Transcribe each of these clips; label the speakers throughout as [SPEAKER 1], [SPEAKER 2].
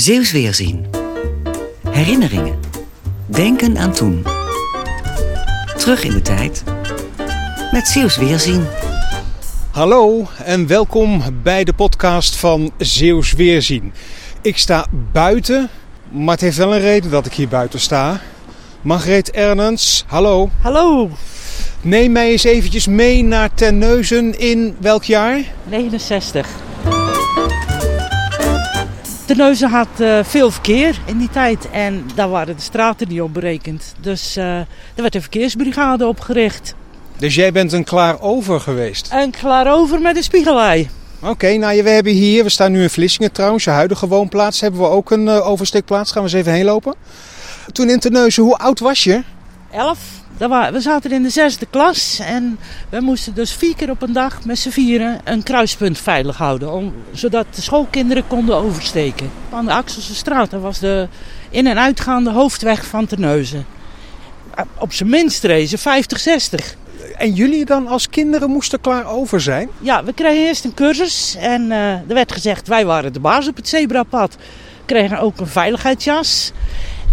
[SPEAKER 1] Zeeuws Weerzien. Herinneringen. Denken aan toen. Terug in de tijd. Met Zeeuws Weerzien.
[SPEAKER 2] Hallo en welkom bij de podcast van Zeeuws Weerzien. Ik sta buiten, maar het heeft wel een reden dat ik hier buiten sta. Margreet Ernens, hallo.
[SPEAKER 3] Hallo,
[SPEAKER 2] Neem mij eens eventjes mee naar Terneuzen in welk jaar?
[SPEAKER 3] 69. Terneuzen had eh, veel verkeer in die tijd en daar waren de straten niet op berekend. Dus eh, er werd een verkeersbrigade opgericht.
[SPEAKER 2] Dus jij bent een klaar over geweest.
[SPEAKER 3] En klaar over met een spiegelei.
[SPEAKER 2] Oké, nou we hebben hier, we staan nu in Vlissingen trouwens, je huidige woonplaats, hebben we ook een eh, oversteekplaats. Gaan we eens even heen lopen. Toen in Terneuzen, hoe oud was je?
[SPEAKER 3] Elf. We zaten in de zesde klas en we moesten dus vier keer op een dag met z'n vieren een kruispunt veilig houden. Om, zodat de schoolkinderen konden oversteken. Aan de Axelse straat dat was de in- en uitgaande hoofdweg van Terneuzen. Op zijn minst rezen 50, 60.
[SPEAKER 2] En jullie dan als kinderen moesten klaar over zijn?
[SPEAKER 3] Ja, we kregen eerst een cursus en eh, er werd gezegd wij waren de baas op het zebrapad. We kregen ook een veiligheidsjas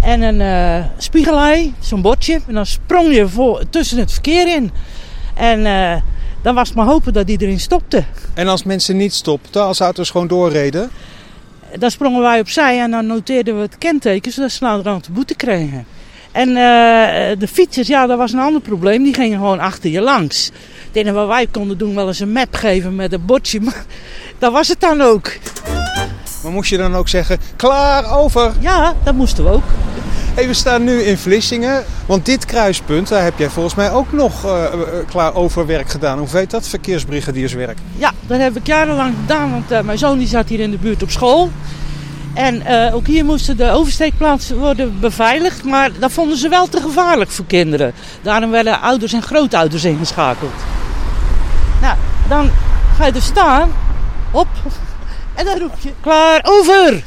[SPEAKER 3] en een eh spiegelei, zo'n bordje. En dan sprong je voor, tussen het verkeer in. En eh, dan was het maar hopen dat iedereen stopte.
[SPEAKER 2] En als mensen niet stopten, als auto's gewoon doorreden?
[SPEAKER 3] Dan sprongen wij opzij en dan noteerden we het kenteken zodat ze naderhand de boete kregen. En eh, de fietsers, ja, dat was een ander probleem. Die gingen gewoon achter je langs. Het enige wat wij konden doen, wel eens een map geven met een bordje. Maar dat was het dan ook.
[SPEAKER 2] Maar moest je dan ook zeggen, klaar over?
[SPEAKER 3] Ja, dat moesten we ook.
[SPEAKER 2] We staan nu in Vlissingen, want dit kruispunt, daar heb jij volgens mij ook nog eh, klaar over werk gedaan. Hoe heet dat? Verkeersbrigadierswerk.
[SPEAKER 3] Ja, dat heb ik jarenlang gedaan, want mijn zoon die zat hier in de buurt op school. En ook hier moesten de oversteekplaatsen worden beveiligd, maar dat vonden ze wel te gevaarlijk voor kinderen. Daarom werden ouders en grootouders ingeschakeld. Nou, dan ga je er staan, op, en dan roep je, klaar, over!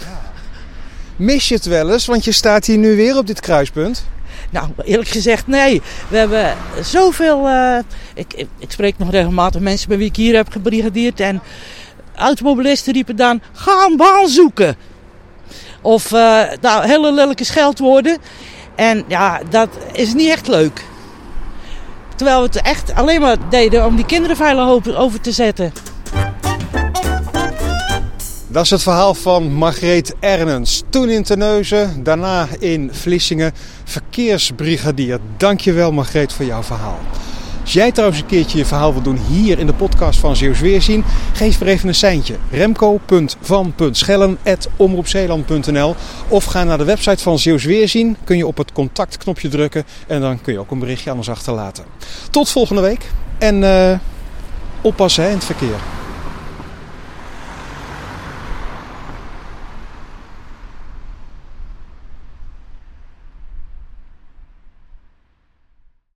[SPEAKER 2] Mis je het wel eens, want je staat hier nu weer op dit kruispunt.
[SPEAKER 3] Nou, eerlijk gezegd, nee. We hebben zoveel. eh, ik, ik, spreek nog regelmatig mensen bij wie ik hier heb gebrigadeerd. En automobilisten riepen dan: ga een baan zoeken. Of eh, nou, hele lelijke scheldwoorden. En ja, dat is niet echt leuk. Terwijl we het echt alleen maar deden om die kinderen veilig over te zetten.
[SPEAKER 2] Dat is het verhaal van Margreet Ernens. Toen in Terneuzen, daarna in Vlissingen, verkeersbrigadier. Dankjewel Margreet voor jouw verhaal. Als jij trouwens een keertje je verhaal wil doen hier in de podcast van Zeeuws Weerzien, geef er even een seintje. remco.van.schellen.omroepzeeland.nl Of ga naar de website van Zeeuws Weerzien, kun je op het contactknopje drukken en dan kun je ook een berichtje aan ons achterlaten. Tot volgende week en eh, oppassen hè, in het verkeer.